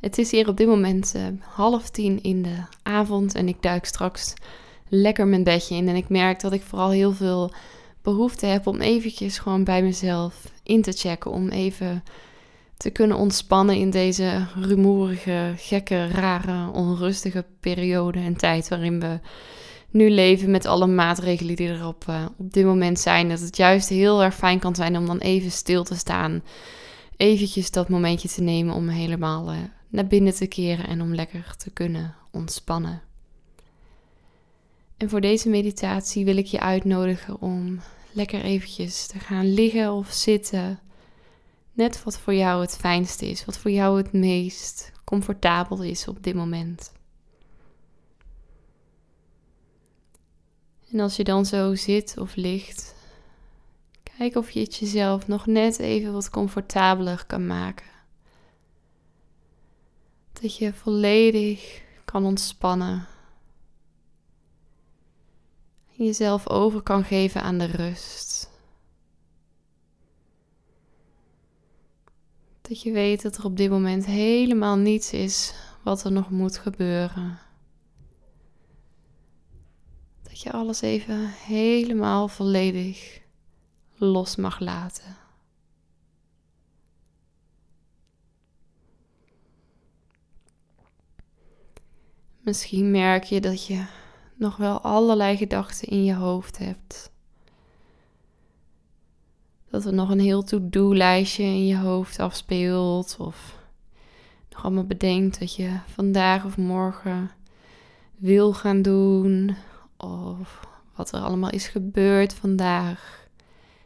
het is hier op dit moment uh, half tien in de avond en ik duik straks lekker mijn bedje in. En ik merk dat ik vooral heel veel behoefte heb om eventjes gewoon bij mezelf in te checken. Om even te kunnen ontspannen in deze rumoerige, gekke, rare, onrustige periode en tijd waarin we nu leven met alle maatregelen die er op, uh, op dit moment zijn. Dat het juist heel erg fijn kan zijn om dan even stil te staan. Eventjes dat momentje te nemen om helemaal uh, naar binnen te keren en om lekker te kunnen ontspannen. En voor deze meditatie wil ik je uitnodigen om lekker eventjes te gaan liggen of zitten. Net wat voor jou het fijnste is, wat voor jou het meest comfortabel is op dit moment. En als je dan zo zit of ligt, kijk of je het jezelf nog net even wat comfortabeler kan maken. Dat je volledig kan ontspannen. En jezelf over kan geven aan de rust. Dat je weet dat er op dit moment helemaal niets is wat er nog moet gebeuren. Dat je alles even helemaal volledig los mag laten. Misschien merk je dat je nog wel allerlei gedachten in je hoofd hebt. Dat er nog een heel to-do-lijstje in je hoofd afspeelt. Of nog allemaal bedenkt dat je vandaag of morgen wil gaan doen. Of wat er allemaal is gebeurd vandaag.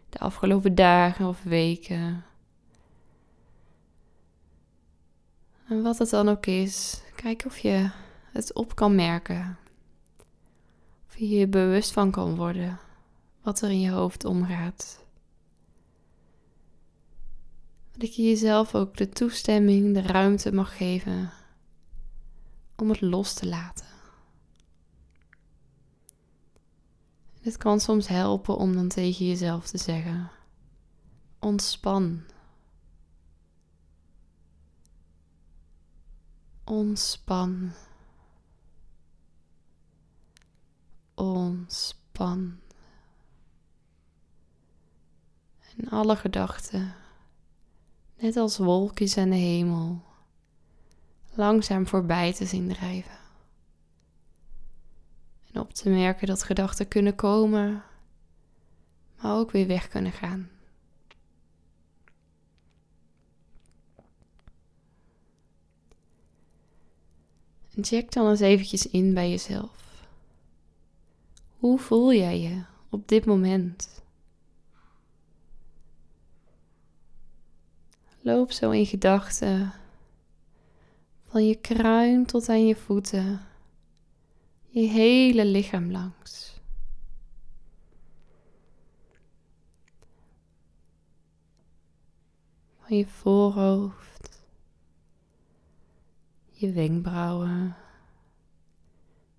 De afgelopen dagen of weken. En wat het dan ook is, kijk of je het op kan merken. Of je je bewust van kan worden wat er in je hoofd omgaat. Dat je jezelf ook de toestemming, de ruimte mag geven om het los te laten. Het kan soms helpen om dan tegen jezelf te zeggen: ontspan. Ontspan. Ontspan. En alle gedachten, net als wolkjes aan de hemel, langzaam voorbij te zien drijven. En op te merken dat gedachten kunnen komen, maar ook weer weg kunnen gaan. En check dan eens eventjes in bij jezelf. Hoe voel jij je op dit moment? Loop zo in gedachten. Van je kruin tot aan je voeten, je hele lichaam langs. Van je voorhoofd, je wenkbrauwen,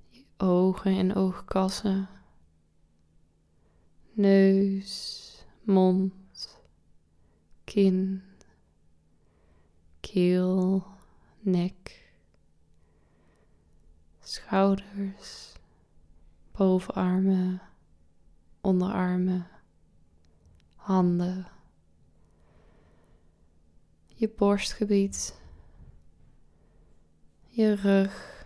je ogen en oogkassen neus, mond, kin, keel, nek, schouders, bovenarmen, onderarmen, handen, je borstgebied, je rug,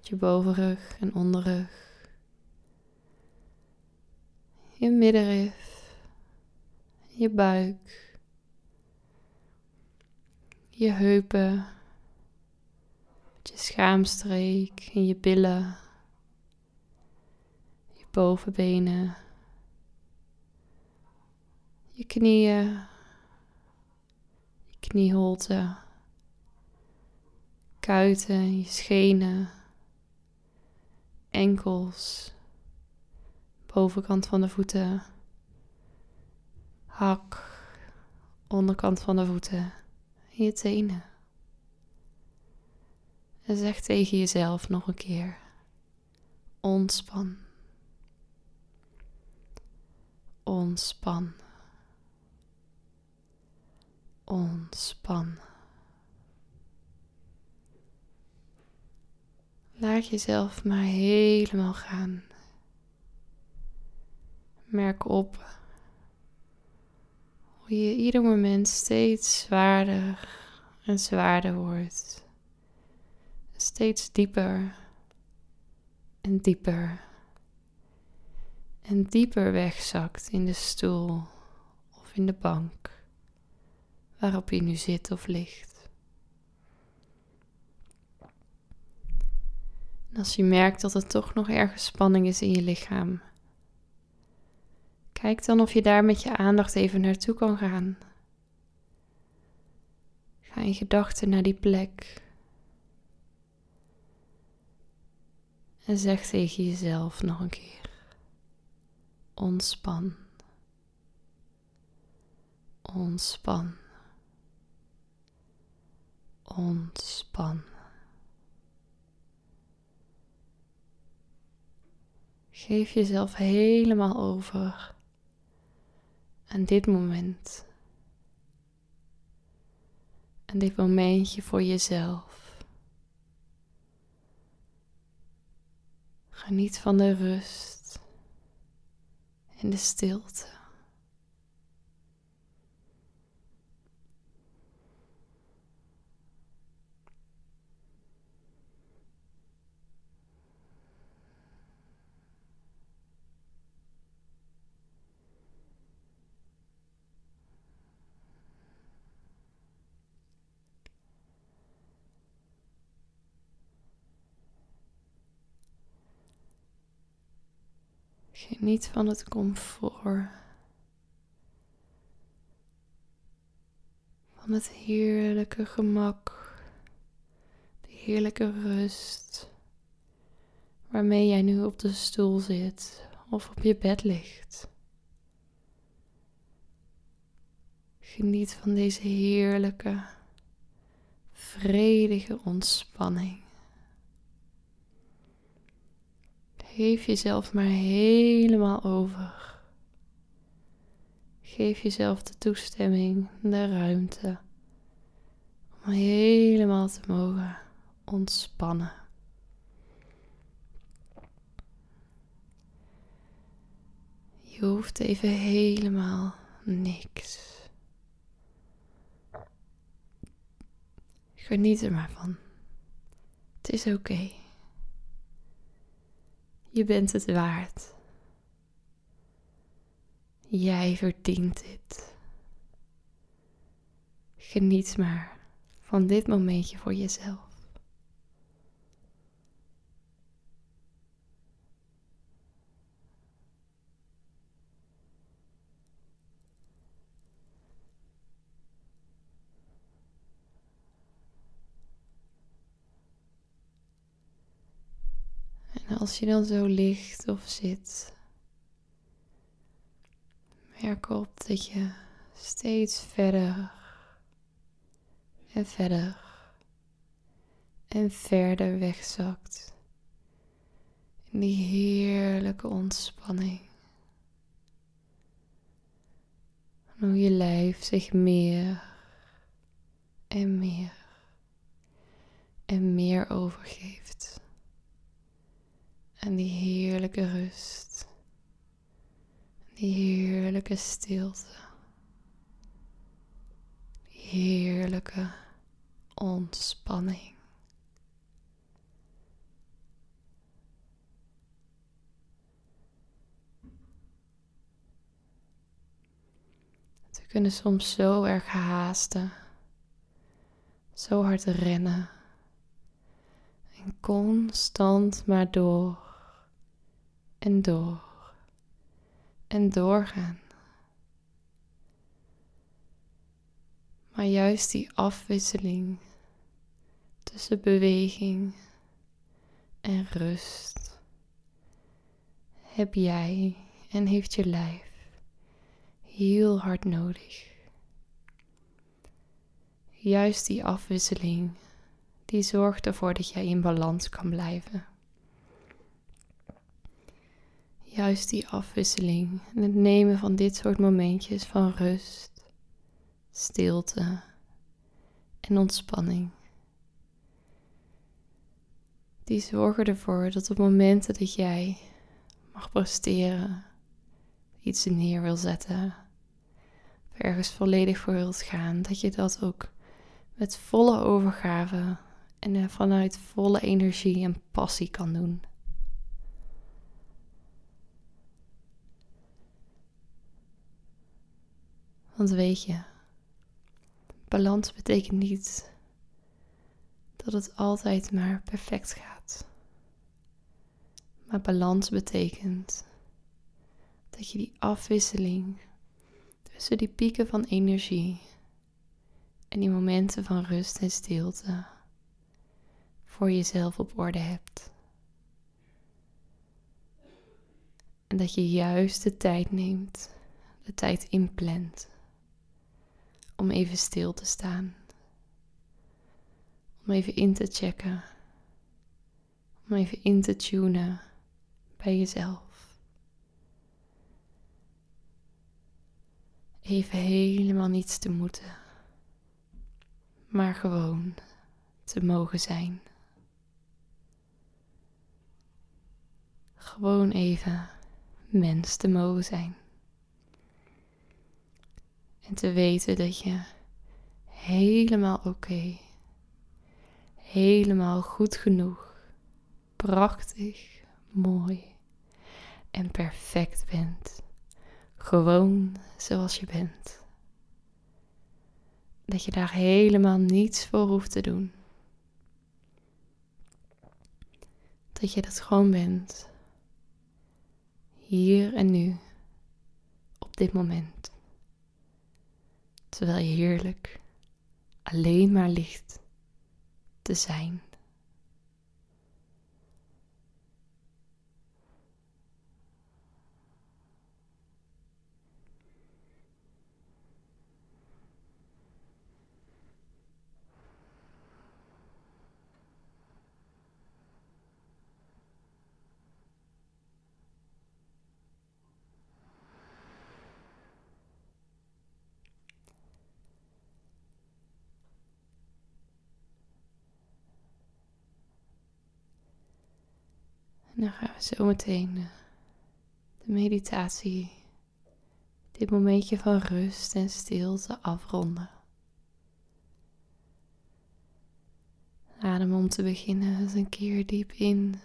je bovenrug en onderrug je middenrif, je buik, je heupen, je schaamstreek en je billen, je bovenbenen, je knieën, je knieholte, kuiten, je schenen, enkels, bovenkant van de voeten, hak, onderkant van de voeten, je tenen. En zeg tegen jezelf nog een keer: ontspan. Ontspan. Ontspan. Laat jezelf maar helemaal gaan. Merk op hoe je ieder moment steeds zwaarder en zwaarder wordt. Steeds dieper en dieper en dieper wegzakt in de stoel of in de bank waarop je nu zit of ligt. En als je merkt dat er toch nog ergens spanning is in je lichaam, kijk dan of je daar met je aandacht even naartoe kan gaan. Ga in gedachten naar die plek. En zeg tegen jezelf nog een keer: ontspan. Ontspan. Ontspan. Geef jezelf helemaal over aan dit moment. En dit momentje voor jezelf. Geniet van de rust en de stilte. Geniet van het comfort. Van het heerlijke gemak. De heerlijke rust. Waarmee jij nu op de stoel zit of op je bed ligt. Geniet van deze heerlijke, vredige ontspanning. Geef jezelf maar helemaal over. Geef jezelf de toestemming, de ruimte om helemaal te mogen ontspannen. Je hoeft even helemaal niks. Geniet er maar van. Het is oké. Je bent het waard. Jij verdient dit. Geniet maar van dit momentje voor jezelf. Als je dan zo ligt of zit, merk op dat je steeds verder en verder en verder wegzakt in die heerlijke ontspanning. En hoe je lijf zich meer en meer en meer overgeeft. En die heerlijke rust. Die heerlijke stilte. Die heerlijke ontspanning. We kunnen soms zo erg haasten, zo hard rennen en constant maar door en door en doorgaan. Maar juist die afwisseling tussen beweging en rust heb jij en heeft je lijf heel hard nodig. Juist die afwisseling, die zorgt ervoor dat jij in balans kan blijven. Juist die afwisseling en het nemen van dit soort momentjes van rust, stilte en ontspanning. Die zorgen ervoor dat op momenten dat jij mag presteren, iets neer wil zetten, ergens volledig voor wilt gaan, dat je dat ook met volle overgave en vanuit volle energie en passie kan doen. Want weet je, balans betekent niet dat het altijd maar perfect gaat. Maar balans betekent dat je die afwisseling tussen die pieken van energie en die momenten van rust en stilte voor jezelf op orde hebt. En dat je juist de tijd neemt, de tijd inplant om even stil te staan. Om even in te checken. Om even in te tunen bij jezelf. Even helemaal niets te moeten, maar gewoon te mogen zijn. Gewoon even mens te mogen zijn. En te weten dat je helemaal oké, helemaal goed genoeg, prachtig, mooi en perfect bent. Gewoon zoals je bent. Dat je daar helemaal niets voor hoeft te doen. Dat je dat gewoon bent. Hier en nu. Op dit moment. Terwijl je heerlijk alleen maar ligt te zijn. Dan gaan we zo meteen eh, de meditatie, dit momentje van rust en stilte afronden. Adem om te beginnen eens een keer diep in.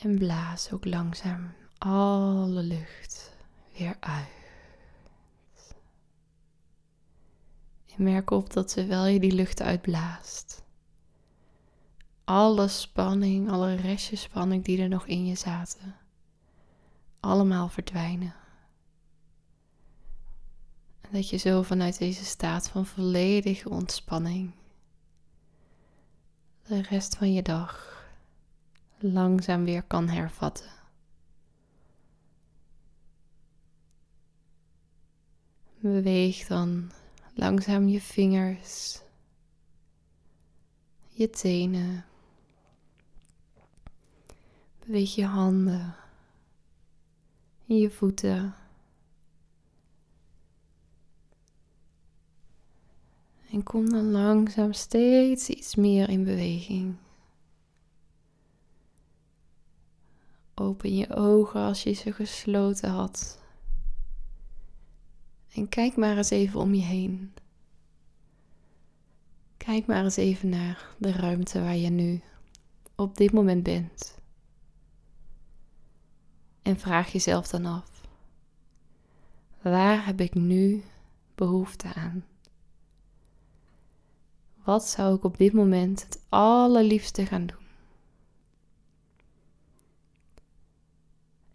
En blaas ook langzaam alle lucht weer uit. En merk op dat terwijl je die lucht uitblaast, alle spanning, alle restjes spanning die er nog in je zaten, allemaal verdwijnen. En dat je zo vanuit deze staat van volledige ontspanning de rest van je dag langzaam weer kan hervatten. Beweeg dan langzaam je vingers, je tenen, Beweeg je handen en je voeten. En kom dan langzaam steeds iets meer in beweging. Open je ogen als je ze gesloten had. En kijk maar eens even om je heen. Kijk maar eens even naar de ruimte waar je nu op dit moment bent. En vraag jezelf dan af: waar heb ik nu behoefte aan? Wat zou ik op dit moment het allerliefste gaan doen?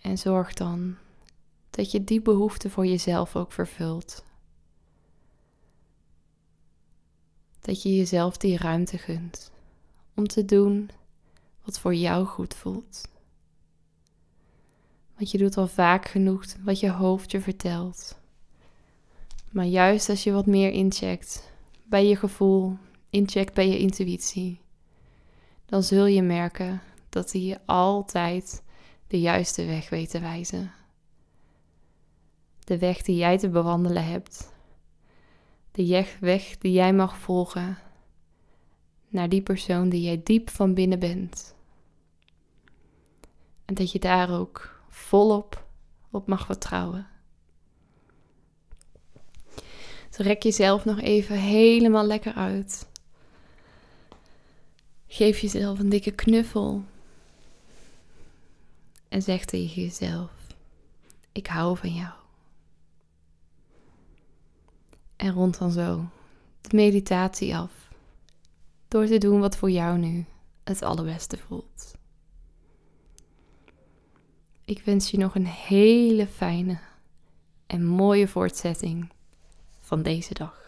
En zorg dan dat je die behoefte voor jezelf ook vervult. Dat je jezelf die ruimte gunt om te doen wat voor jou goed voelt. Want je doet al vaak genoeg wat je hoofd je vertelt. Maar juist als je wat meer incheckt bij je gevoel, incheckt bij je intuïtie, dan zul je merken dat hij je altijd de juiste weg weet te wijzen. De weg die jij te bewandelen hebt. De weg die jij mag volgen naar die persoon die jij diep van binnen bent. En dat je daar ook volop op mag vertrouwen. Dus rek jezelf nog even helemaal lekker uit. Geef jezelf een dikke knuffel. En zeg tegen jezelf: Ik hou van jou. En rond dan zo de meditatie af. Door te doen wat voor jou nu het allerbeste voelt. Ik wens je nog een hele fijne en mooie voortzetting van deze dag.